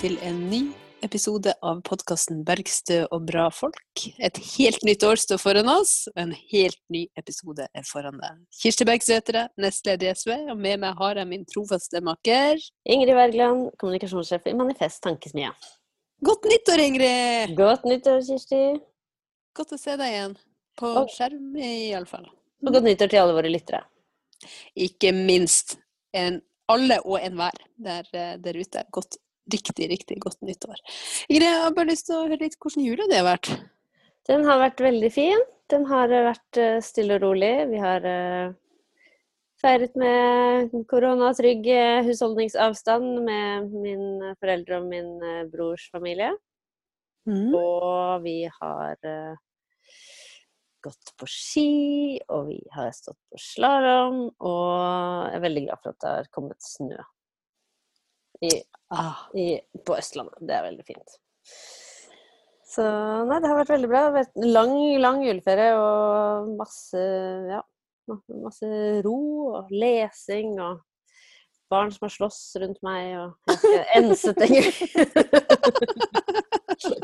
til en ny episode av podkasten 'Bergstø og bra folk'. Et helt nytt år står foran oss, og en helt ny episode er foran deg. Kirsti Bergstø heter jeg, nestleder i SV, og med meg har jeg min trofaste makker Ingrid Wergeland, kommunikasjonssjef i Manifest Tankesmia. Godt nyttår, Ingrid! Godt nyttår, Kirsti. Godt å se deg igjen. På Og- skjerm, iallfall. Og godt nyttår til alle våre lyttere. Ikke minst en, alle og enhver der, eh, der ute. Godt, riktig, riktig godt nyttår. Ingrid, jeg har bare lyst til å høre litt hvordan jula det har vært. Den har vært veldig fin. Den har eh, vært eh, stille og rolig. Vi har eh, feiret med koronatrygg husholdningsavstand med mine foreldre og min brors familie. Mm. Og vi har gått på ski, og vi har stått på slalåm, og jeg er veldig glad for at det har kommet snø i, Ah. i, på Østlandet. Det er veldig fint. Så nei, det har vært veldig bra. Vært lang, lang juleferie og masse, ja, masse ro og lesing og barn som har slåss rundt meg og ikke.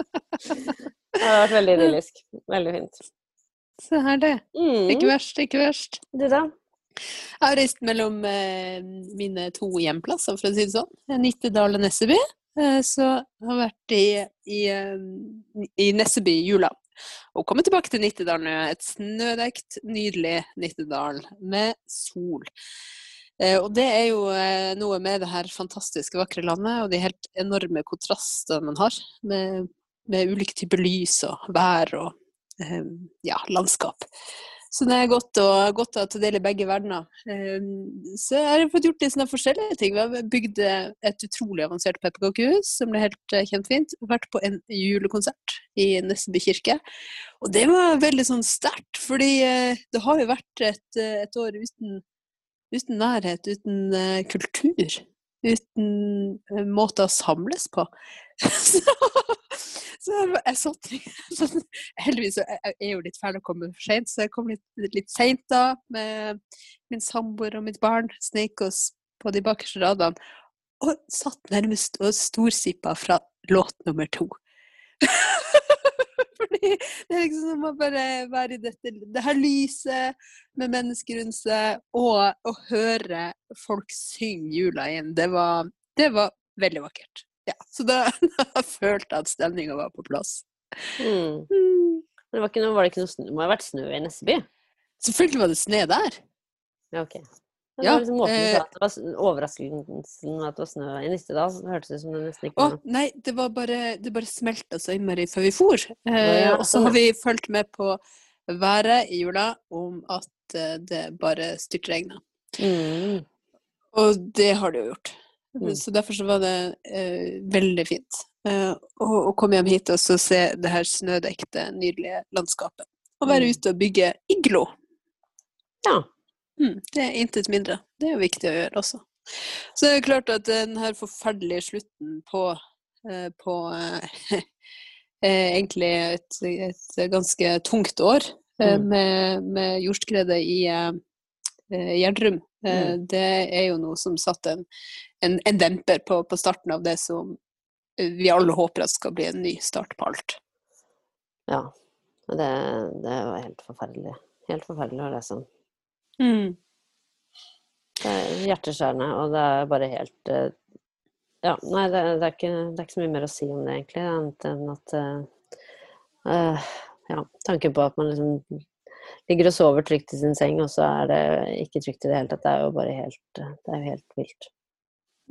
Det har vært veldig idyllisk. Veldig fint. Se her, det. Ikke Mm. verst, ikke verst. Du, da? Jeg har reist mellom eh, mine to hjemplasser, for å si det sånn. Nittedal og Nesseby. Eh, så jeg har vært i, i, eh, i Nesseby jula. Og kommet tilbake til Nittedal nå. Et snødekt, nydelig Nittedal med sol. Og det er jo noe med det her fantastiske, vakre landet og de helt enorme kontrastene man har. Med, med ulike typer lys og vær og ja, landskap. Så det er godt å, godt å ta del i begge verdener. Um, så jeg har fått gjort litt sånne forskjellige ting. Vi har bygd et utrolig avansert pepperkakehus som ble helt eh, kjempefint. Vært på en julekonsert i Nesseby kirke. Og det var veldig sånn sterkt, fordi eh, det har jo vært et, eh, et år uten, uten nærhet, uten kultur. Uten måte å samles på. så, så jeg, satt sånn, Heldigvis jeg er jo litt fæl å komme for seint, så jeg kom litt, litt seint da med min samboer og mitt barn. Snek oss på de bakerste radene. Og satt nærmest og storsippa fra låt nummer to. Fordi det er liksom som å bare være i dette det her lyset med mennesker rundt seg, og å høre folk synge jula inn. Det var, det var veldig vakkert. Ja, så da, da følte jeg at stemninga var på plass. Mm. Mm. Det var, ikke noe, var det ikke noe snø? Det må ha vært snø i Nesseby? Selvfølgelig var det snø der. Ja, ok. Det var liksom måten du eh, sa at det var overraskelsen at det var snø i Nistedal. Det hørtes ut som det nesten ikke var noe. nei, det var bare Det bare smelta så innmari før vi for. Eh, ja, og så har vi fulgt med på været i jula om at eh, det bare styrtregna. Mm. Og det har det jo gjort. Mm. Så derfor så var det eh, veldig fint eh, å, å komme hjem hit og så se det her snødekte, nydelige landskapet. Og være Mm. ute og bygge iglo. Ja. Mm, det er intet mindre. Det er jo viktig å gjøre også. Så det er klart at den her forferdelige slutten på, eh, på eh, eh, egentlig et, et ganske tungt år eh, Mm. med, med jordskredet i eh, eh, Gjerdrum, eh, Mm. det er jo noe som satte en, en, en demper på, på starten av det som eh, vi alle håper at skal bli en ny start på alt. ja. Det, det var helt forferdelig. Helt forferdelig å lese om. Mm. Det er hjerteskjærende, og det er bare helt eh, Ja, nei, det, det, er ikke, det er ikke så mye mer å si om det, egentlig, annet enn at eh, eh, Ja, tanken på at man liksom ligger og sover trygt i sin seng, og så er det ikke trygt i det hele tatt, det er jo bare helt Det er jo helt vilt.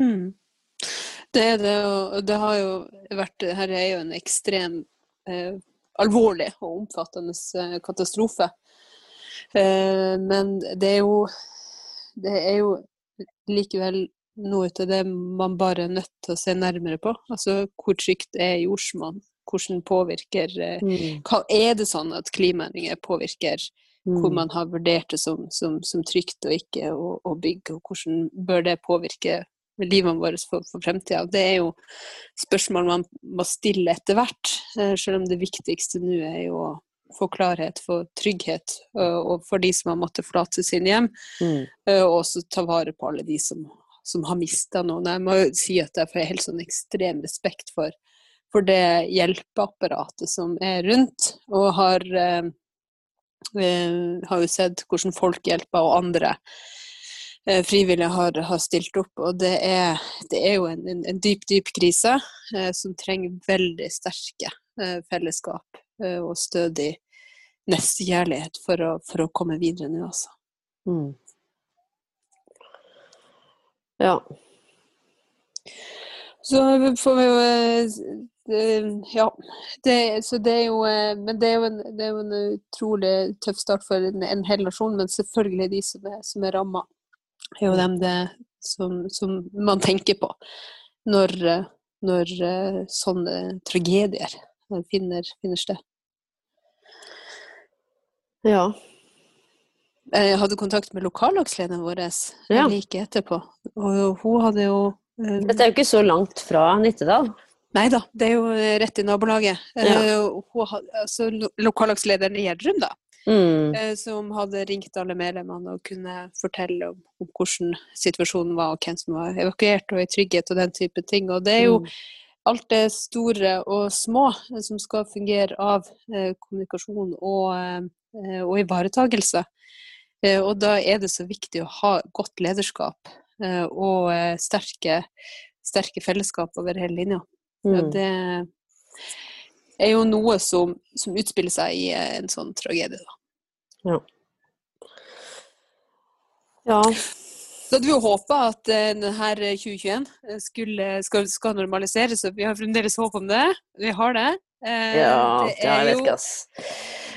Mm. Det er det, og det har jo vært Her er jo en ekstrem eh, alvorlig og omfattende katastrofe. Eh, men det er jo Det er jo likevel noe av det man bare er nødt til å se nærmere på. Altså hvor trygt er jordsmonn? Hvordan påvirker eh, Mm. hva, Er det sånn at klimaendringer påvirker hvor Mm. man har vurdert det som, som, som trygt og ikke å, å bygge, og hvordan bør det påvirke livene våre for, for fremtida. Det er jo spørsmål man må stille etter hvert, eh, selv om det viktigste nå er jo å få klarhet, få trygghet, og, og for de som har måttet forlate sine hjem, Mm. eh, og også ta vare på alle de som som har mista noen. Jeg må jo si at jeg får helt sånn ekstrem respekt for, for det hjelpeapparatet som er rundt, og har, eh, har jo sett hvordan folk hjelper, og andre eh, frivillige har, har, stilt opp. Og det er, det er jo en, en, en, dyp, dyp krise eh, som trenger veldig sterke fellesskap og stødig nestekjærlighet for å, for å komme videre nå, altså. Mm. Ja. Så får vi jo eh, Ja. Det, så det er jo eh, Men det er jo en, det er jo en utrolig tøff start for en, en hel nasjon, men selvfølgelig de som er, som er ramma, er jo dem det som, som man tenker på når, når eh, sånne tragedier finner, finner sted. Ja. Jeg hadde kontakt med lokallagslederen vår ja. like etterpå, og hun hadde jo um... Dette er jo ikke så langt fra Nittedal? Nei da, det er jo rett i nabolaget. Ja. Uh, altså, lokallagslederen i Gjerdrum, da. Mm. Uh, som hadde ringt alle medlemmene og kunne fortelle om, om, hvordan situasjonen var, og hvem som var evakuert og i trygghet og den type ting. Og det er jo mm. Alt det store og små som skal fungere av uh, kommunikasjon og Eh, og ivaretagelse. Eh, og da er det så viktig å ha godt lederskap eh, og sterke, sterke fellesskap over hele linja. Mm. Det er jo noe som, som, utspiller seg i en sånn tragedie, da. Ja. ja. Så hadde vi jo håpa at denne 2021 skulle, skal, skal normaliseres, og vi har fremdeles håp om det. Vi har det. ja, det, det ikke, ass.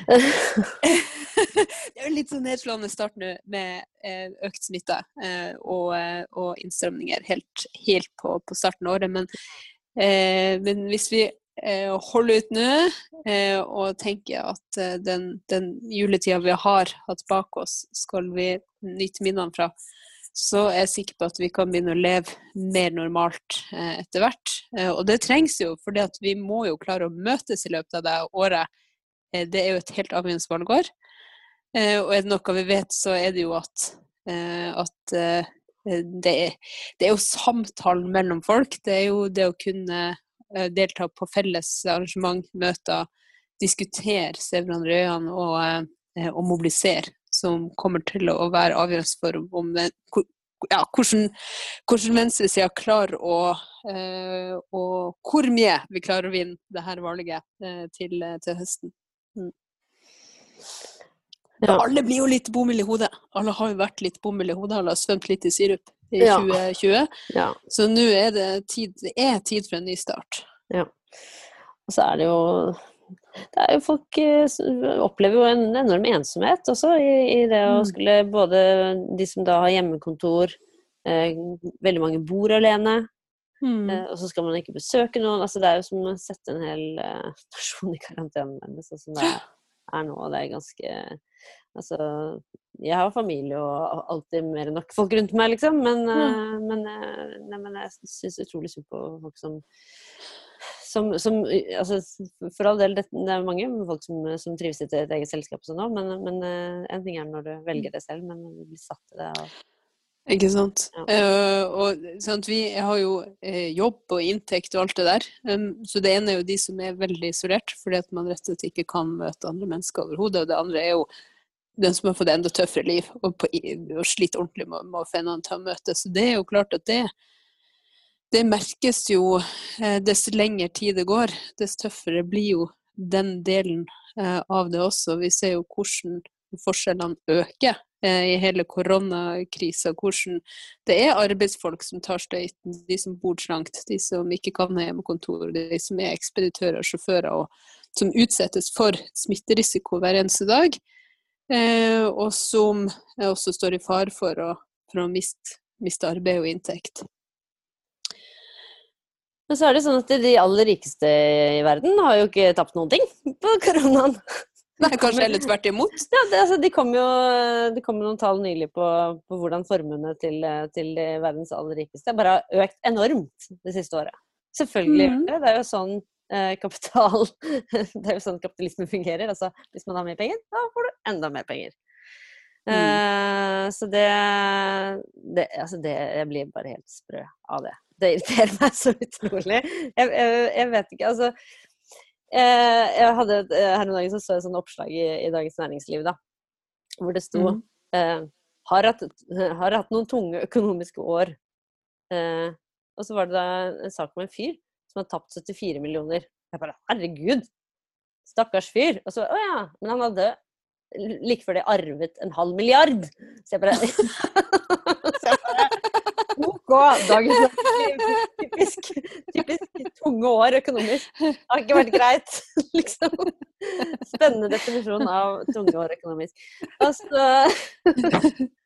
det er jo litt sånn nedslående start nå med eh, økt smitte eh, og, eh, og, innstramninger helt, helt på, på, starten av året. Men, eh, men hvis vi eh, holder ut nå eh, og tenker at den, den juletida vi har hatt bak oss, skal vi nyte minnene fra, så er jeg sikker på at vi kan begynne å leve mer normalt etter hvert. og det trengs jo, for vi må jo klare å møtes i løpet av det året Eh, det er jo et helt avgjørende valgår. Eh, og er det noe vi vet, så er det jo at, eh, at det, er, det er jo samtalen mellom folk. Det er jo det å kunne delta på felles arrangement, møter, diskutere, se hverandre i øynene og, og, mobilisere, som kommer til å være avgjørende for om den, ja, hvordan, hvordan venstresida klarer å Og hvor mye vi klarer å vinne det her valget til, til høsten. Mm. Ja. Alle blir jo litt bomull i hodet. Alle har jo vært litt bomull i hodet. Alle har svømt litt i sirup i ja. 2020. Ja. Så nå er det tid, det er tid for en ny start. Ja. Og så er det jo er Folk eh, opplever jo en enorm ensomhet også i, i det å mm. skulle Både de som da har hjemmekontor, eh, veldig mange bor alene. Mm. Eh, og så skal man ikke besøke noen. altså Det er jo som å sette en hel eh, nasjon i karantene, sånn som det er nå. Det er ganske Altså, jeg har familie og alltid mer enn nok folk rundt meg, liksom. Men, mm. uh, men, uh, nei, men jeg syns utrolig synd på folk som som, som, altså, for all del, det, det er mange folk som, som trives i et eget selskap sånn men, men uh, en ting er når du velger det selv, men du blir satt til det. Og, ikke sant. Ja. Uh, og sant, vi har jo uh, jobb og inntekt og alt det der. Um, så det ene er jo de som er veldig isolert, fordi at man rett og slett ikke kan møte andre mennesker overhodet. Og det andre er jo den som har fått enda tøffere liv og, på, og sliter ordentlig med, med å finne noen til å møte. Så det er jo klart at det, det merkes jo uh, dess lengre tid det går, dess tøffere blir jo den delen av det også. Vi ser jo hvordan forskjellene øker Eh, i hele koronakrisa, hvordan det er arbeidsfolk som tar støyten, de som bor trangt, de som ikke kan ha hjemmekontor, de som er ekspeditører og sjåfører, og som utsettes for smitterisiko hver eneste dag, eh, og som også står i fare for å, for å miste arbeid og inntekt. Men så er det sånn at de aller rikeste i verden har jo ikke tapt noen ting på koronaen. Nei, kanskje heller tvert imot? Ja, det, altså, de kom jo det kom noen tall nylig på, på hvordan formuene til, til, de verdens aller rikeste bare har økt enormt det siste året. Selvfølgelig. Mm. Det er jo sånn eh, kapital Det er jo sånn kapitalismen fungerer. Altså, hvis man har mer penger, da får du enda mer penger. Eh, så det, det Altså, det Jeg blir bare helt sprø av det. Det irriterer meg så utrolig. Jeg, jeg, jeg vet ikke, altså eh, Jeg hadde eh, Her om dagen så, så jeg et oppslag i, i, Dagens Næringsliv, da, hvor det sto mm. eh, har, hatt, har, hatt, noen tunge økonomiske år. Eh, og så var det da en sak om en fyr som har tapt 74 millioner. Jeg bare Herregud! Stakkars fyr. Og så Å ja, men han hadde like før det arvet en halv milliard. Så jeg bare Dagens typisk, typisk tunge år økonomisk. Det har ikke vært greit, liksom. Spennende definisjon av tunge år økonomisk. Og så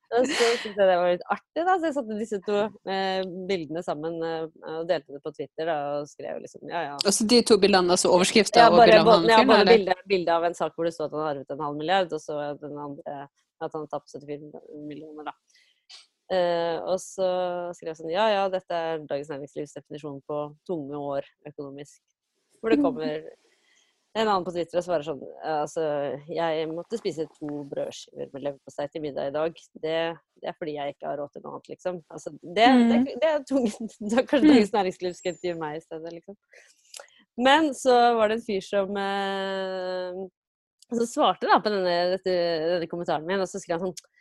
og så syntes jeg det var litt artig, da. Så jeg satte disse to eh, bildene sammen eh, og delte det på Twitter. Da, og skrev liksom ja, ja. Altså de to bildene, altså overskrifta ja, og bildet av han fyren? Ja, bare bilde, av en sak hvor det sto at han har arvet en halv milliard, og så den andre at han har tapt 74 millioner, da. Eh, og så skrev jeg sånn ja ja, dette er Dagens Næringslivs definisjon på tunge år økonomisk. Hvor det kommer en annen på Twitter og svarer sånn Altså, jeg måtte spise to brødskiver med leverpostei til middag i dag. Det, det, er fordi jeg ikke har råd til noe annet, liksom. Altså, det, mm. det, det er tungt. Da kanskje Dagens Næringsliv skal intervjue meg i stedet, liksom. Men så var det en fyr som eh, så svarte da på denne, dette, denne kommentaren min, og så skrev han sånn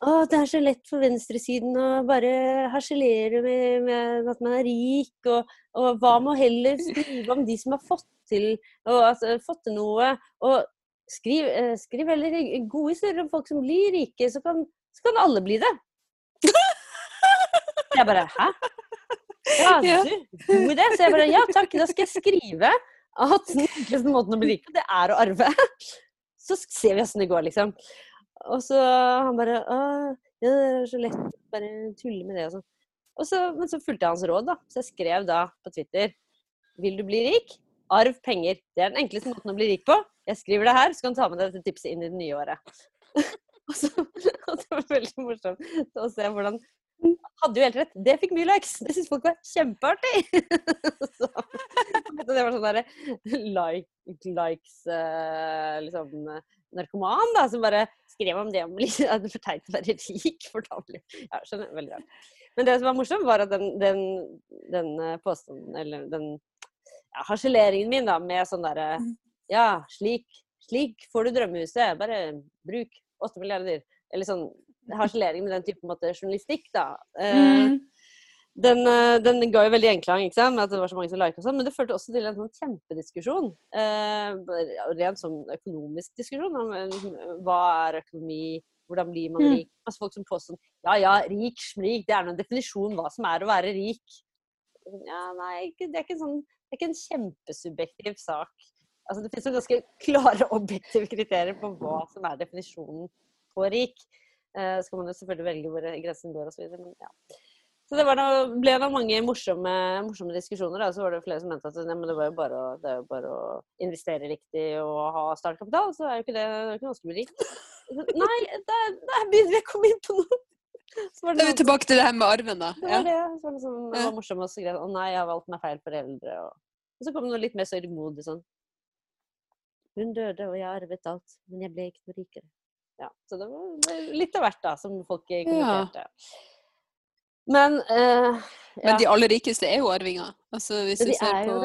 å, det er så lett for venstresiden å bare harselere med, med, at man er rik, og, og hva med å heller skrive om de som har fått til, og, altså, fått til noe? Og skriv, eh, skriv heller gode historier om folk som blir rike, så kan, så kan alle bli det. Jeg bare Hæ? Ja, du, god idé. Så jeg bare Ja takk, da skal jeg skrive at den enkleste måten å bli rik på, det er å arve. Så ser vi åssen det går, liksom. Og så han bare Å, ja, det er så lett å bare tulle med det og sånn. Og så, men så fulgte jeg hans råd, da. Så jeg skrev da på Twitter Vil du bli rik? Arv penger. Det er den enkleste måten å bli rik på. Jeg skriver det her, så kan du ta med deg dette tipset inn i det nye året. og, så, og det var veldig morsomt å se hvordan hadde jo helt rett. Det fikk mye likes. Det syntes folk var kjempeartig. så, det var sånn derre like, likes uh, liksom narkoman da, som bare skrev om det om at det for teit å være rik. for dårlig. Ja, skjønner. Veldig rart. Men det som var morsomt, var at den, den, den eh, påstanden, eller den ja, harseleringen min da, med sånn derre mm. Ja, slik, slik får du drømmehuset. Bare bruk åtte milliarder. Eller sånn harselering med den type måte, journalistikk, da. Eh, mm den, eh, den, ga jo veldig enklang, ikke sant? at det var så mange som liket og sånn, men det førte også til en sånn kjempediskusjon. Eh, rent sånn økonomisk diskusjon om liksom, hva er økonomi, hvordan blir man mm. rik? Mm. Altså folk som påstår sånn Ja ja, rik, smrik, det er noen definisjon hva som er å være rik. Ja, nei, det er ikke, sånn, det er ikke en kjempesubjektiv sak. Altså, det finnes jo ganske klare objektive kriterier på hva som er definisjonen på rik. Eh, så kan man jo selvfølgelig velge hvor grensen går osv. Men ja. Så det noe, ble da mange morsomme, morsomme, diskusjoner. Da. Så var det flere som mente at nei, det, var jo bare å, det jo bare å investere riktig og ha startkapital, så er jo ikke det, det er ikke vanskelig å bli rik. Nei, der, der begynner vi å komme inn på noe. Så var det, er vi tilbake til det her med arven, da. Det var det. Så var det, sånn, det var morsomt å skrive å nei, jeg har valgt meg feil foreldre. Og, og så kom det noe litt mer sørgmodig sånn. Hun døde, og jeg arvet alt, men jeg ble ikke noe rikere. Ja, så det var litt av hvert, da, som folk kommenterte. Ja. Men uh, ja. Men de aller rikeste er jo arvinger. Altså, hvis du ser på,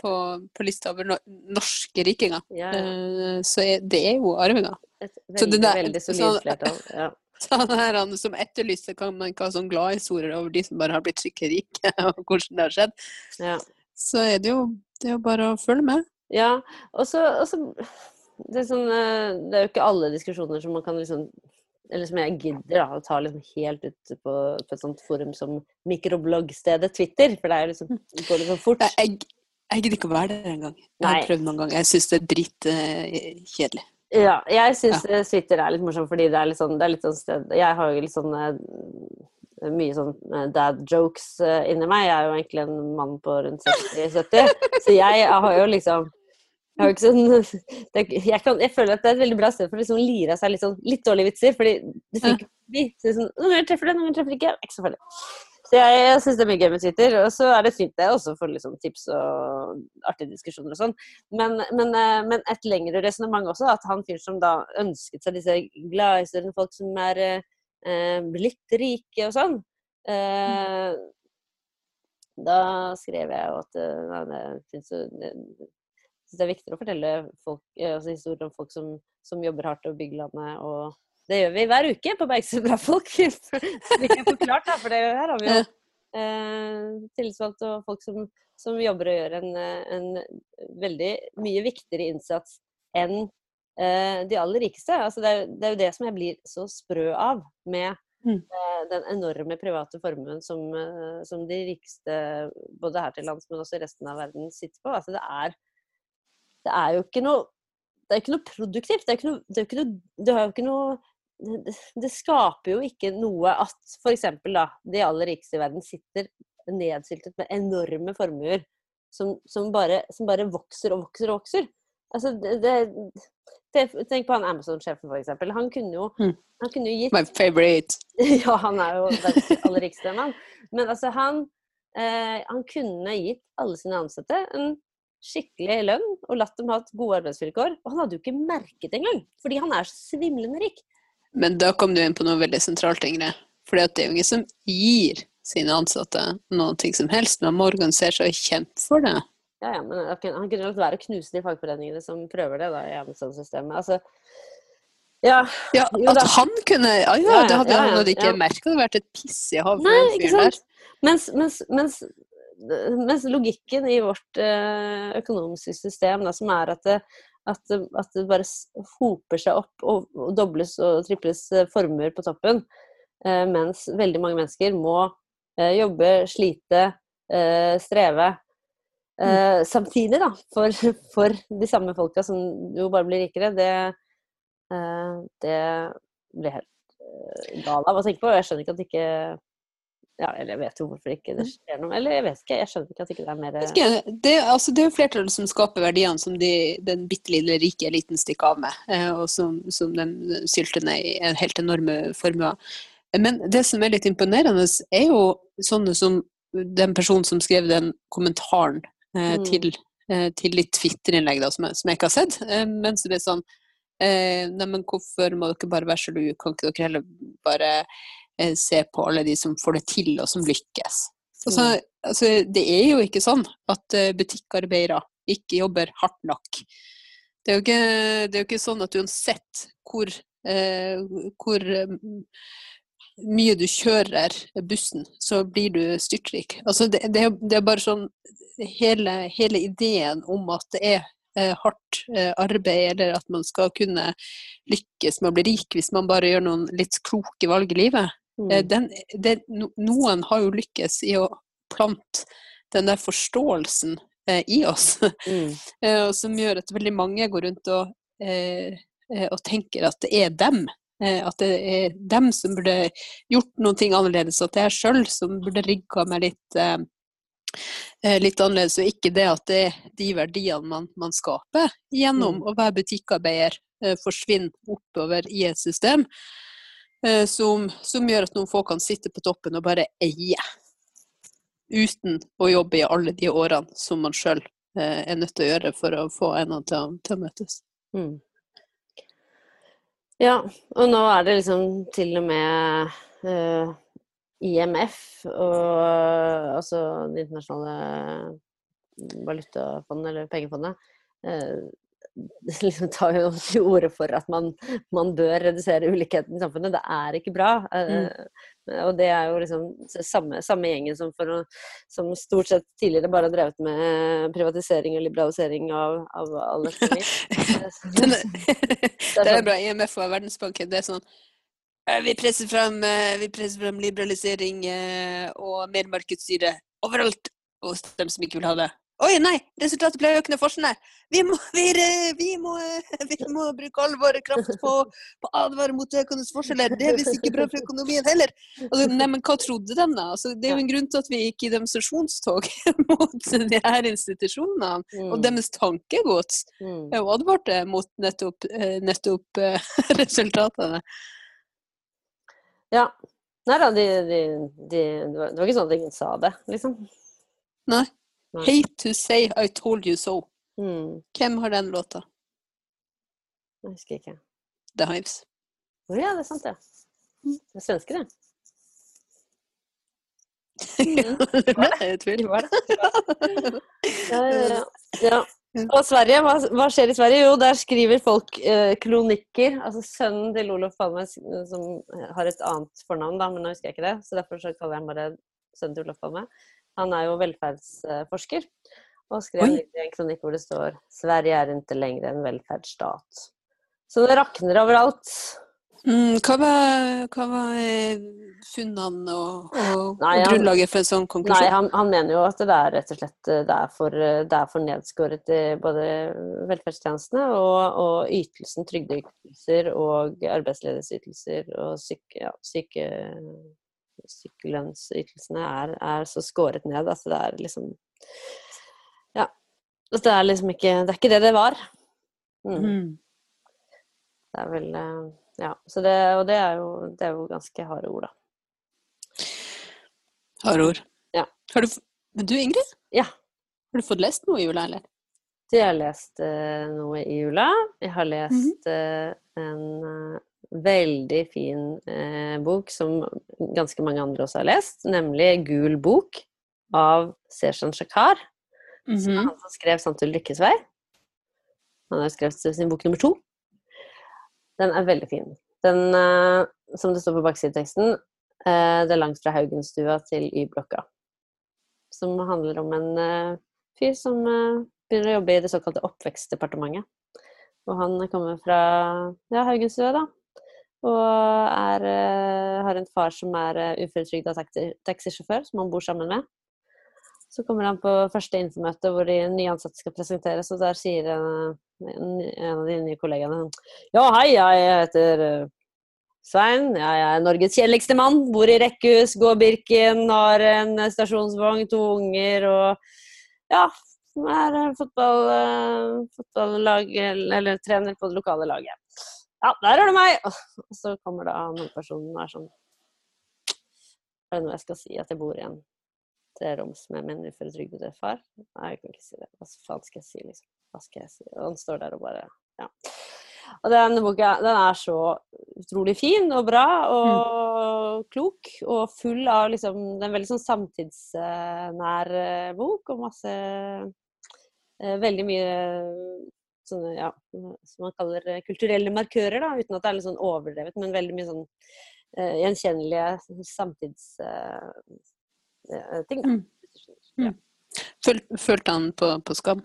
på, på, lista over no norske rikinger, ja, ja. Uh, så er det jo arvinger. Et veldig, der, veldig solid flertall. Ja. Sånn her, som etterlyser kan man ikke ha sånn gladhistorier over de som bare har blitt skikkelig rike, og hvordan det har skjedd. Ja. Så er det jo det er jo bare å følge med. Ja, og så det, sånn, eh, det er jo ikke alle diskusjoner som man kan liksom eller som jeg gidder da, å ta liksom helt ut på, på, et sånt forum som mikrobloggstedet Twitter. For det er liksom, det går liksom fort. Jeg, jeg gidder ikke å være der engang. Jeg har prøvd noen ganger. Jeg syns det er dritkjedelig. Uh, ja, jeg syns ja. Twitter er litt morsomt fordi det er litt sånn, det er litt sånn sted Jeg har jo litt sånn mye sånn uh, dad jokes inni meg. Jeg er jo egentlig en mann på rundt 60-70, så jeg har jo liksom jeg, sånn, det, jeg, kan, jeg, føler at det er et veldig bra sted for å liksom lire av seg litt, sånn, litt dårlige vitser. fordi det funker ja. Så er sånn, Noen ganger treffer det, noen ganger treffer det ikke. Ikke så farlig. Så jeg, jeg syns det er mye gøy med Twitter. Og så er det fint det også for liksom, tips og artige diskusjoner og sånn. Men, men, eh, men, et lengre resonnement også, at han fyren som da ønsket seg disse gladhistoriene, folk som er eh, blitt rike og sånn. Eh, da skrev jeg jo at nei, det fins jo det er viktigere å fortelle folk, altså historier om folk som, som jobber hardt og bygger landet og det gjør vi hver uke på Bergsund bra folk. Slik jeg forklart, da, for det her har vi jo eh, tillitsvalgte og folk som, som, jobber og gjør en, en, veldig mye viktigere innsats enn eh, de aller rikeste. Altså, det, er, det, er, jo det som jeg blir så sprø av med mm. eh, den enorme private formuen som, eh, som, de rikeste, både her til lands, men også i resten av verden, sitter på. Altså, det, er, det er jo ikke noe det er ikke noe produktivt. Det, noe, det, noe, det noe det skaper jo ikke noe at f.eks. de aller rikeste i verden sitter nedsyltet med enorme formuer som, som, bare, som bare, vokser og vokser og vokser. Altså, det, tenk på han Amazon-sjefen, f.eks. Han kunne jo mm. han kunne jo gitt My favorite. ja, han er jo verdens aller rikeste mann. Men altså, han, eh, han kunne gitt alle sine ansatte en skikkelig lønn og latt dem ha gode arbeidsvilkår. Og han hadde jo ikke merket det engang, fordi han er så svimlende rik. Men da kom du inn på noe veldig sentralt, Ingrid. For det er jo ingen som gir sine ansatte noe som helst. Man må organisere seg og kjempe for det. Ja, ja, men han kunne latt være å knuse de fagforeningene som prøver det da, i Amazon-systemet. Altså, ja, ja at han kunne Ja, ja, det hadde han ikke merka. Det hadde vært et piss hav for den fyren der. Mens, mens, mens, mens, logikken i vårt øh, økonomiske system, da, som er at det, at, at, det bare hoper seg opp og, og dobles og triples eh, formuer på toppen. Eh, mens veldig mange mennesker må eh, jobbe, slite, eh, streve. Eh, mm. Samtidig, da, for, for, de samme folka som jo bare blir rikere. Det, eh, det blir helt gal av å tenke på. Jeg skjønner ikke at ikke ja, eller jeg vet jo hvorfor ikke det skjer noe. Eller jeg vet ikke, jeg skjønner ikke at ikke det er mer det, altså, er jo flertallet som skaper verdiene som de, den bitte lille rike eliten stikker av med, eh, og som, som de sylter ned i en helt enorme formuer. Men det som er litt imponerende, er jo sånne som den personen som skrev den kommentaren eh, mm. til, eh, til litt Twitter-innlegg som, som, jeg ikke har sett, eh, men som er sånn eh, Neimen, hvorfor må dere bare være sjalu? Kan ikke dere heller bare se på alle de som får det til, og som lykkes. Altså, mm. altså, det er jo ikke sånn at eh, butikkarbeidere ikke jobber hardt nok. Det er jo ikke, er jo ikke sånn at uansett hvor, eh, hvor mye du kjører bussen, så blir du styrtrik. Altså det, det, det, er bare sånn hele, hele, ideen om at det er eh, hardt eh, arbeid, eller at man skal kunne lykkes med å bli rik hvis man bare gjør noen litt kloke valg i livet. Eh, den, den, noen har jo lykkes i å plante den der forståelsen eh, i oss, mm. eh, som gjør at veldig mange går rundt og, eh, eh og tenker at det er dem. Eh, at det er dem som burde gjort noe annerledes, at det er jeg sjøl som burde rigga meg litt, litt annerledes, og ikke det at det er de verdiene man, man skaper gjennom mm. å være butikkarbeider, forsvinner oppover i et system. Eh, som, som, gjør at noen få kan sitte på toppen og bare eie. Uten å jobbe i alle de årene som man sjøl eh, er nødt til å gjøre for å få endene til, til, å møtes. Mm. Ja, og nå er det liksom til og med uh, IMF og altså Det internasjonale valutafondet, eller pengefondet, uh, liksom tar jo til orde for at man, man, bør redusere ulikheten i samfunnet. Det er ikke bra. Mm. Uh, og det er jo liksom samme, samme gjengen som, for, som, stort sett tidligere bare har drevet med privatisering og liberalisering av, av all økonomi. det, det er bra. IMF og Verdensbanken, det er sånn eh, vi presser frem, eh, vi presser frem liberalisering og mer markedsstyre overalt hos dem som ikke vil ha det. Oi, nei! Resultatet ble økende forskjeller. Vi må, vi, vi, må, vi må bruke all vår kraft på, på å advare mot økende forskjeller. Det er visst ikke bra for økonomien heller. Altså, nei, men hva trodde de, da? Altså, det er jo en grunn til at vi gikk i demonstrasjonstog mot de her institusjonene. Mm. Og deres tankegods mm. jo advarte mot nettopp, eh, nettopp eh, resultatene. Ja, Nei da, de, de, de, det var ikke sånn at ingen sa det, liksom. Nei. Nei. Hate to say I told you so. Mm, Hvem har den låta? jeg husker ikke. The Hives. Å ja, det er sant, det. Det er svenske, det. Mm. det tvil. Det var det. Ja, ja, ja. ja. Og Sverige, hva, hva skjer i Sverige? Jo, der skriver folk eh, kronikker. Altså sønnen til Olof Palme, som har et annet fornavn, da, men nå husker jeg ikke det, så derfor så kaller jeg ham bare sønnen til Olof Palme. Han er jo velferdsforsker, og skrev Oi. en kronikk hvor det står 'Sverige er ikke lenger en velferdsstat'. Så det rakner overalt. Mm, hva var, hva var eh, funnene og, og, Nei, og grunnlaget for en sånn Nei, konklusjon? han, han mener jo at det er rett og slett eh, det er for, det er for nedskåret i både velferdstjenestene og, og ytelsen, trygdeytelser og arbeidsledighetsytelser og syke, ja, syke, sykelønnsytelsene er, er så skåret ned Altså det er liksom Ja. altså det er liksom ikke Det er ikke det det var. Mm. Mm. Det er vel eh, Ja. Så det, og det er jo, det er jo ganske harde ord, da. Harde ord. Ja. Har du, men du Ingrid, Ja. har du fått lest noe i jula, eller? Jeg har lest uh, noe i jula. Jeg har lest uh, en veldig fin eh, bok som ganske mange andre også har lest, nemlig Gul bok av Seshan Shakar. Som -hmm. Mhm. han som skrev 'Sant til lykkes vei'. Han har skrevet sin bok nummer to. Den er veldig fin. Den, eh, som det står på baksideteksten, eh, det er langt fra Haugenstua til Y-blokka. Som handler om en eh, fyr som eh, begynner å jobbe i det såkalte Oppvekstdepartementet. Og han kommer fra ja, Haugenstua, da. Og er, eh, har en far som er uh, uføretrygda taxi, taxisjåfør, som han bor sammen med. Så kommer han på første infomøte hvor de nye ansatte skal presenteres, og der sier en, en, av de nye kollegaene Ja, hei, jeg heter eh, Svein. Jeg er Norges kjedeligste mann. Bor i rekkehus, går Birken, har en stasjonsvogn, to unger og ja, er eh, fotball, eh, fotballag eller trener på det lokale laget. Ja, der er det meg! Og så kommer da noen personer og er sånn Er det noe jeg skal si? At jeg bor i en treroms med min uføretrygdede far? Nei, jeg kan ikke si det. Hva faen skal jeg si, liksom? Hva skal jeg si? Og han står der og bare Ja. Og den boka den er så utrolig fin og bra og klok og full av liksom Det er en veldig sånn samtidsnær eh, bok og masse eh, Veldig mye sånne, ja, som man kaller eh, kulturelle markører, da, uten at det er litt sånn overdrevet, men veldig mye sånn uh, gjenkjennelige samtidsting. Uh, ting. Mm. skjønner. Mm. Føl, følte han på, på skam?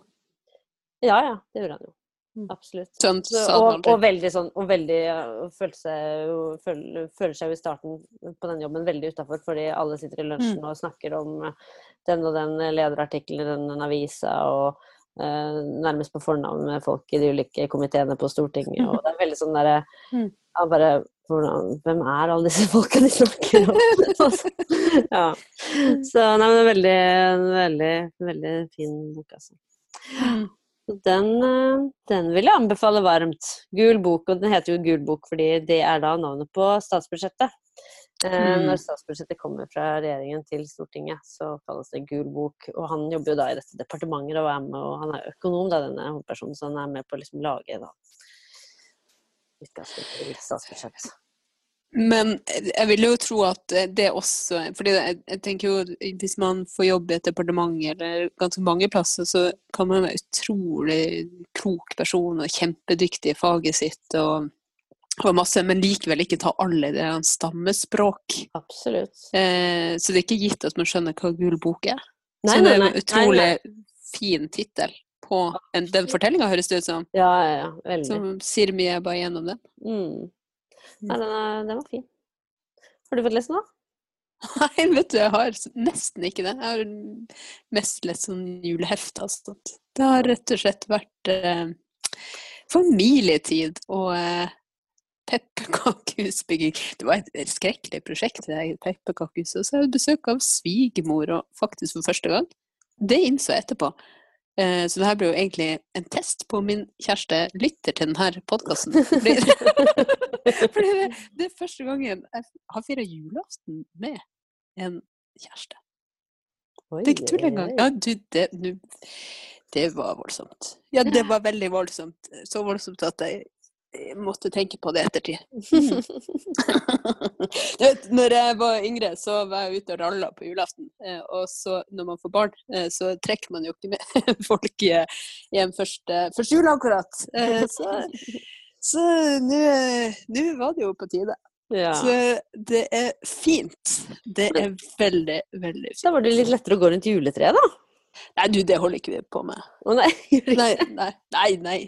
Ja, ja, det gjorde han jo. Mm. Absolutt. Så Så, og, og veldig sånn Og veldig uh, følte seg jo føl- føler seg jo i starten på den jobben veldig utafor, fordi alle sitter i lunsjen og snakker om uh, den og den lederartikkelen i den, avisa, og uh, nærmest på fornavn med folk i de ulike komiteene på Stortinget, og det er veldig sånn derre Mm. ja, bare Hvem er alle disse folka de snakker om? ja. Så nei, men det er veldig, veldig, veldig fin bok, altså. Mm. Den, eh, den vil jeg anbefale varmt. Gul bok, og den heter jo Gul bok fordi det er da navnet på statsbudsjettet. Eh, Mm. Når statsbudsjettet kommer fra regjeringen til Stortinget, så kalles det Gul bok. Og han jobber jo da i dette departementet og er med, og han er økonom, da, denne hovedpersonen, så han er med på å liksom lage da utgangspunktet til statsbudsjettet. Men jeg vil jo tro at det også fordi jeg, jeg tenker jo Hvis man får jobb i et departement eller ganske mange plasser, så kan man være utrolig klok person og kjempedyktig i faget sitt og, og masse, men likevel ikke ta alle det stammespråk. Absolutt. Eh, så det er ikke gitt at man skjønner hva Gul bok er. Nei, så det er en utrolig nei, fin tittel på en, den fortellinga, høres det ut som. Ja, ja, ja. Veldig. Som sier mye bare gjennom den. Mm. Nei, den, er, den var fin. Har du fått lest den, da? Nei, vet du, jeg har nesten ikke det. Jeg har mest lest sånn julehefte. Altså. Det har rett og slett vært eh, familietid og eh, pepperkakehusbygging. Det var et skrekkelig prosjekt, det der pepperkakehuset. Og så har jeg besøk av svigermor, og faktisk for første gang. Det innså jeg etterpå. Eh, Så det her blir jo egentlig en test på om min kjæreste lytter til denne podkasten. Fordi, fordi det, det er første gangen jeg har feira julaften med en kjæreste. Oi, Det er ikke tull engang. Ja, du, det, nu, det var voldsomt. Ja, det var veldig voldsomt. Så voldsomt at jeg måtte tenke på det ettertid. Du vet, når jeg var yngre, så var jeg ute og ralla på julaften. eh, Og så når man får barn, eh, så trekker man jo ikke med folk hjem første, første jul akkurat. Eh, Så eh, nå var det jo på tide. Ja. Så det er fint. Det er veldig, veldig fint. Da var det litt lettere å gå rundt juletreet, da. Nei, du, det holder ikke vi på med. Å nei, Nei, nei, nei. nei.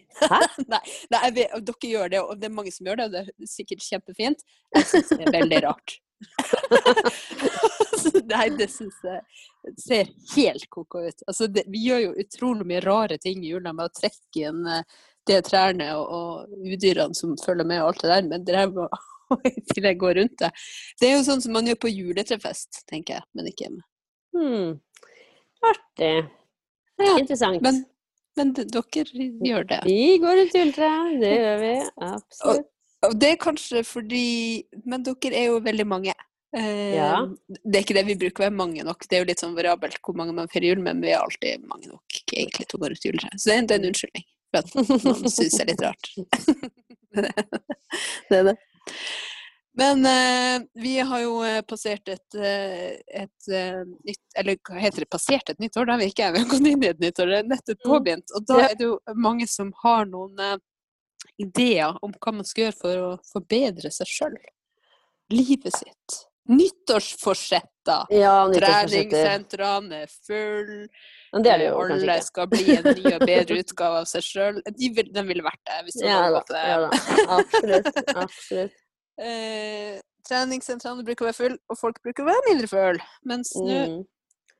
Nei, nei vet, dere gjør det, og det er mange som gjør det, og det er sikkert kjempefint. Jeg syns det er veldig rart. nei, det syns jeg ser helt ko-ko ut. Altså, det, vi gjør jo utrolig mye rare ting i jula med å trekke inn eh, de trærne og, og udyrene som følger med og alt det der, men det der må til jeg går rundt det. Det er jo sånn som man gjør på juletrefest, tenker jeg, men ikke hjemme. Hmm. Artig. Ja, Interessant. Men, men dere gjør det. Vi går rundt juletreet, det gjør vi. Absolutt. Og det er kanskje fordi Men dere er jo veldig mange. Eh, Ja. Det er ikke det vi bruker å være mange nok. Det er jo litt sånn variabelt hvor mange man feirer jul men vi er alltid mange nok egentlig til å gå rundt juletreet. Så det er, en unnskyldning for at man syns det er litt rart. det er det. Men eh, vi har jo eh, passert et, eh, et eh, nytt Eller hva heter det? Passert et nytt år? Da har vi ikke. Vi har gått inn i et nytt år. Det er nettopp Mm. påbegynt. Og da er det jo mange som har noen eh, ideer om hva man skal gjøre for å forbedre seg sjøl. Livet sitt. Nyttårsforsetter. Ja. Treningssentrene er full. Men det er det jo Alle kanskje ikke. skal bli en ny og bedre utgave av seg sjøl. De, vil- de ville vært det hvis de Ja hadde gått det. ja da. Absolutt. Absolutt. Eh, treningssentrene bruker å være full, og folk bruker å være mindre full. Mens nå, Mm.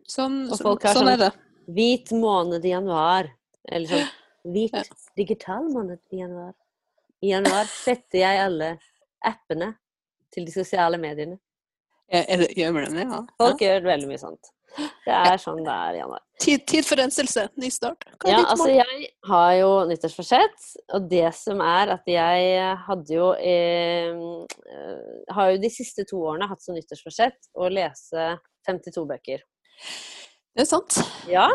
sånn, Og sånn, folk har sånn sånn- er det. Hvit måned i januar. Eller sånn hvit Ja. digital måned i januar. I januar setter jeg alle appene til de sosiale mediene. Er, er det gjør man det? Ja. ja. Folk gjør veldig mye sånt. Det er sånn det er i januar. Tid, tid for renselse. Ny start. Ja, altså jeg har jo nyttårsforsett, og det som er at jeg hadde jo eh, eh, Har jo de siste to årene hatt som nyttårsforsett å lese 52 bøker. Det er sant. Ja,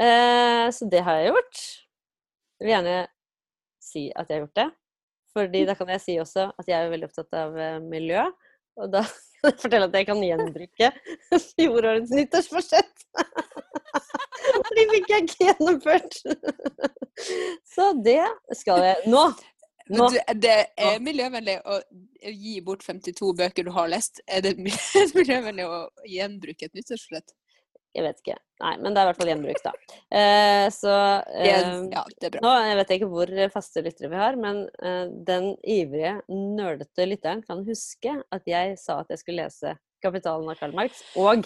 eh, så det har jeg gjort. Jeg vil gjerne si at jeg har gjort det. Fordi da kan jeg si også at jeg er veldig opptatt av eh, miljø. Og da fortelle at jeg kan gjenbruke fjorårets nyttårsforsett. For de fikk jeg ikke gjennomført. Så det skal jeg Nå! Nå. Du, det er miljøvennlig å gi bort 52 bøker du har lest. Er det mi- miljøvennlig å gjenbruke et nyttårsforsett? Jeg vet ikke. Nei, men det er i hvert fall gjenbruk, da. Eh, så eh, Ja, det bra. Nå jeg vet jeg ikke hvor faste lyttere vi har, men eh, den ivrige, nerdete lytteren kan huske at jeg sa at jeg skulle lese 'Kapitalen' av Karl Marx og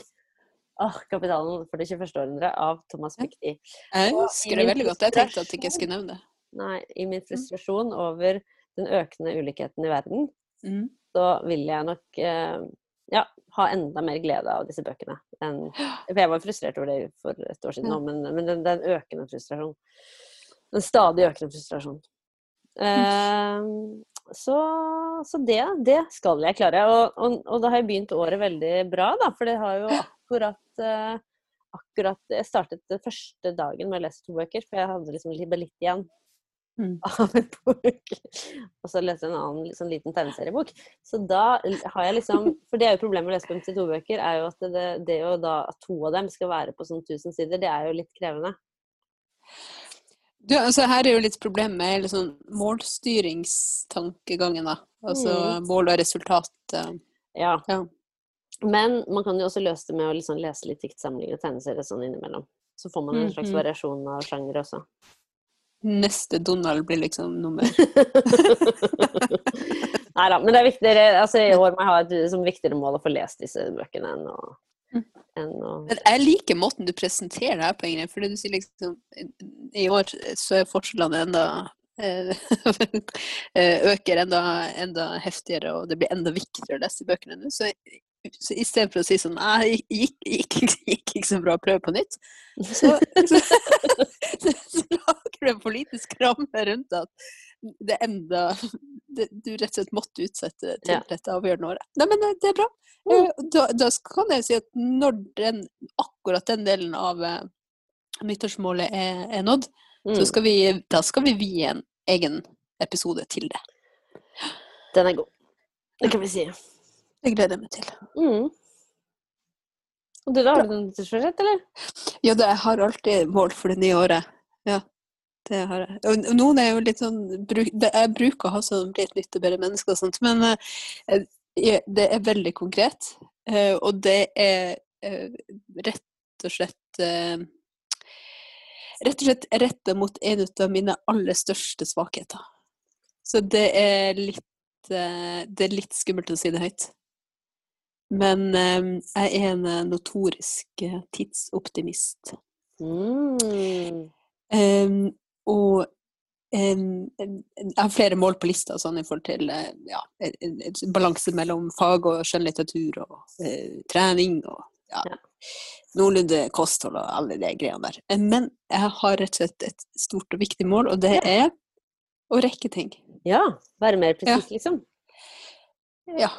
åh, 'Kapitalen for det 21. århundre' av Thomas Ja. Jeg husker det veldig godt. Jeg tenkte at jeg ikke skulle nevne det. Nei, i min frustrasjon over den økende ulikheten i verden, Mm. så vil jeg nok eh, ja, ha enda mer glede av disse bøkene. Enn, for jeg var frustrert over det for et år siden nå, men, men den, den økende frustrasjon. En stadig økende frustrasjon. Eh, så, så det, det skal jeg klare. Og, og, og da har jeg begynt året veldig bra, da, for det har jo akkurat eh, Akkurat Jeg startet den første dagen med å lese to bøker, for jeg hadde liksom litt, litt igjen Mm. av en bok. Og så leste jeg en annen sånn liten tegneseriebok. Så da har jeg liksom For det er jo problemet med å lese 52 bøker, er jo at det, det jo da at to av dem skal være på sånn 1000 sider, det er jo litt krevende. Du, altså, her er jo litt problemet med sånn målstyringstankegangen, da. Altså Mm. mål og resultat. Uh, Ja. Ja. Men man kan jo også løse det med å liksom lese litt diktsamlinger og tegneserier sånn innimellom. Så får man en slags Mhm. variasjon av sjanger også. Neste Donald blir liksom nummer Nei da, men det er viktigere altså i år må jeg ha et som viktigere mål å få lest disse bøkene enn å, Mm. enn å Men jeg liker måten du presenterer det her på, Ingrid. Fordi du sier liksom I år så er forskjellene enda eh, eh, øker enda, enda heftigere, og det blir enda viktigere å lese bøkene nå. Så så i stedet for å si sånn Nei, gikk, gikk, gikk, gikk ikke så bra, prøv på nytt. Så, så, så du en politisk ramme rundt at det enda det, Du rett og slett måtte utsette til Ja. dette avgjørende året. Nei, men det- det er bra. Mm. Eh, Da, da kan jeg si at når den, akkurat den delen av eh, nyttårsmålet er, er nådd, Mm. så skal vi, da skal vi vie en egen episode til det. Den er god. Det kan vi si. Det gleder jeg meg til. Mm. Og du, da? Har du noe nyttårsforsett, eller? Ja, da, jeg har alltid mål for det nye året. Ja, det har jeg. Og noen er jo litt sånn Jeg bruker å ha sånn bli et nytt og bedre menneske og sånt, men eh, det er veldig konkret. eh, og det er eh, rett og slett eh, Rett og slett retta mot en av mine aller største svakheter. Så det er litt eh, Det er litt skummelt å si det høyt. Men eh, jeg er en eh, notorisk eh, tidsoptimist. Mm. Em, og jeg har flere mål på lista sånn i forhold til eh, ja, balanse mellom fag og skjønnlitteratur og uh, trening og ja, Ja. noenlunde kosthold og alle de greiene der. Eh, Men jeg har rett og slett et stort og viktig mål, og det er å rekke ting. Ja. Være mer presis, liksom. Ja,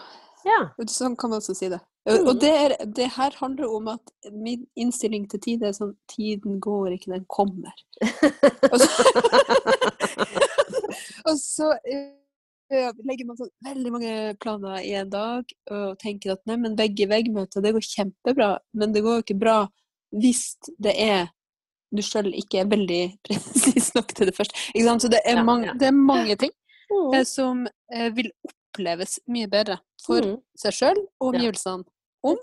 Ja. sånn kan man også si det. Og, Mm. det, er, det her handler om at min innstilling til tid er sånn Tiden går ikke, den kommer. Og så, og så eh, legger man sånn veldig mange planer i en dag og tenker at nei, men vegg-i-vegg-møte, det går kjempebra, men det går jo ikke bra hvis det er du sjøl ikke er veldig presis nok til det første. Så det er, mange, det er mange ting Mm. eh, som eh, vil oppleves mye bedre for Mm. seg sjøl og omgivelsene om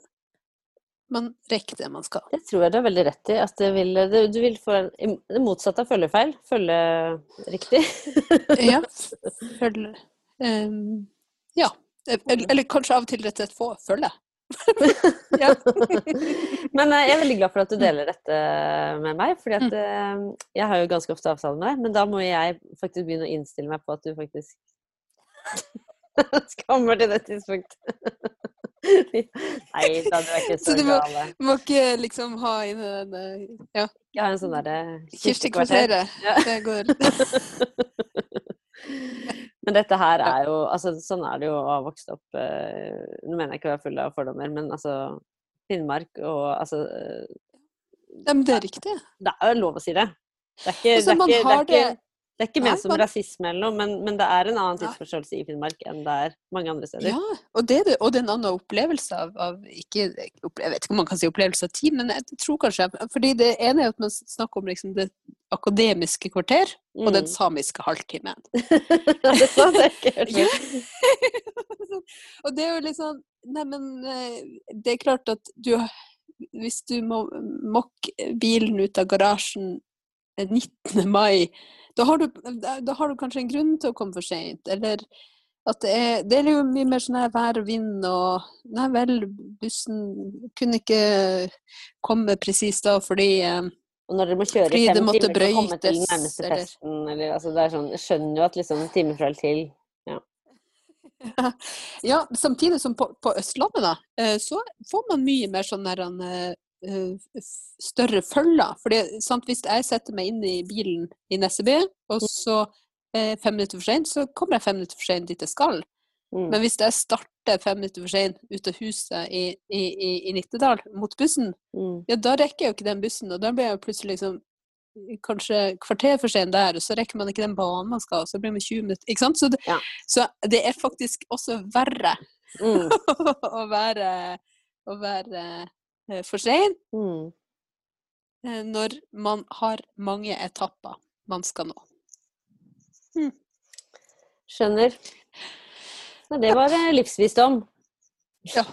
man rekker det man skal. Det tror jeg du har veldig rett i. At det vil, det, du vil få det motsatte av følgefeil. Følge riktig. Ja. Følge um, Ja. Eller, eller kanskje av og til rett og slett få følge. ja. Men eh, jeg er veldig glad for at du deler dette med meg, fordi Mm. at eh, jeg har jo ganske ofte avtale med deg, men da må jeg faktisk begynne å innstille meg på at du faktisk kommer til det tidspunktet. Nei da, du er ikke så, Så du må- gal. Må ikke liksom ha inn den eh, Ja, har en sånn derre Kirsti. Kvarteret. Ja. Det går Men dette her er jo altså Sånn er det jo å ha vokst opp eh, Nå mener jeg ikke å være full av fordommer, men altså Finnmark og altså eh, Ja, men det er riktig. Det er jo lov å si det. Det er ikke, Altså, det er ikke, det er ikke, det- er ikke ment som rasisme eller noe, men, men det er en annen tidsforståelse i Finnmark enn det er mange andre steder. Ja, og det, er og det er en annen opplevelse av, av ikke, Jeg vet ikke om man kan si opplevelse av tid, men jeg tror kanskje Fordi det ene er at man snakker om liksom det akademiske kvarter og den Mm. samiske halvtimen. Ja, det sa jeg ikke og det er jo litt sånn Nei, eh, det er klart at du Hvis du må mokke bilen ut av garasjen 19. mai, da har, du, da har du kanskje en grunn til å komme for seint. Eller at det er, det er jo mye mer sånn her vær og vind og Nei vel, bussen kunne ikke komme presis da fordi eh, Og når dere må kjøre fem timer for å komme til den nærmeste eller- festen, eller altså det er sånn skjønner jo at liksom en time fra eller til Ja, samtidig som på, på Østlandet, da, eh, så får man mye mer sånn der eh, eh, større følger. Fordi, sant, hvis jeg setter meg inn i bilen i Nesseby, og så eh, fem minutter for sent, så kommer jeg fem minutter for sent dit jeg skal. mm. Men hvis jeg starter fem minutter for sent ut av huset i, i, i, i Nittedal mot bussen, Mm. ja, da rekker jeg jo ikke den bussen, og da blir jeg plutselig liksom kanskje kvarter for sent der, og så rekker man ikke den banen man skal, og så blir man 20 minutter, ikke sant? Så det, Ja. så det er faktisk også verre Mm. å være, å være eh, for sein Mm. eh, når man har mange etapper man skal nå. Skjønner. Nei, det var eh, livsvisdom. Ja,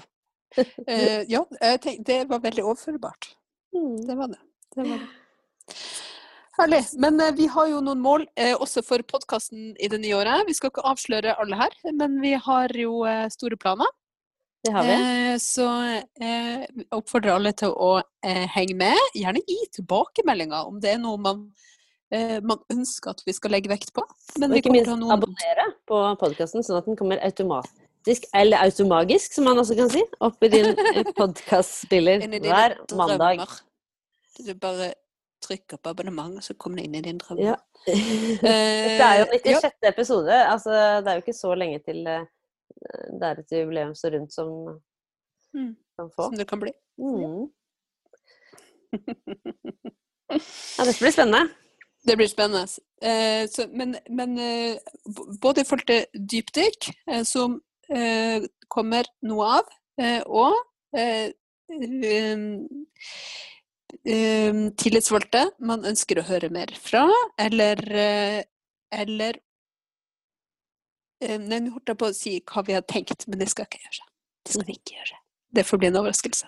eh, ja det var veldig overførbart. Mm. Det var det. det, var det. Herlig. Men eh, vi har jo noen mål eh, også for podkasten i det nye året. Vi skal ikke avsløre alle her, men vi har jo eh, store planer. Det har vi. Eh, så eh, oppfordrer alle til å eh, henge med. Gjerne gi tilbakemeldinger om det er noe man, eh, man ønsker at vi skal legge vekt på. Men Og ikke minst noen abonnere på podkasten, sånn at den kommer automatisk, eller automagisk, som man også kan si, opp i din podkastspiller Inn i hver mandag. Du bare trykker på abonnement, og så kommer det inn i din drøm. Ja. Eh, Det er jo ja. 96. episode. Altså, det er jo ikke så lenge til eh, det er et jubileum så rundt som Mm. kan få. Som det kan bli. Mm. Ja, dette blir spennende. Det blir spennende. Eh, så, men men eh, både i forhold til dypdykk, eh, som eh, kommer noe av, eh, og eh, um, tillitsvalgte man ønsker å høre mer fra, eller eller Nei, nå holdt jeg på å si hva vi har tenkt, men det skal ikke gjøre. Det skal vi ikke gjøre. Det får bli en overraskelse.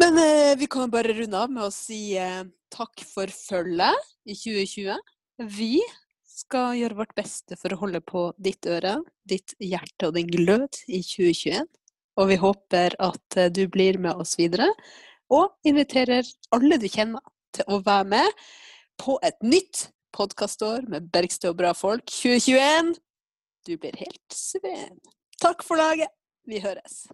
Men eh, vi kan bare runde av med å si eh, takk for følget i 2020. Vi skal gjøre vårt beste for å holde på ditt øre, ditt hjerte og din glød i 2021. Og vi håper at eh, du blir med oss videre, og inviterer alle du kjenner til å være med på et nytt podkastår med Bergstø og bra folk 2021. Du blir helt sven. Takk for laget. Vi høres.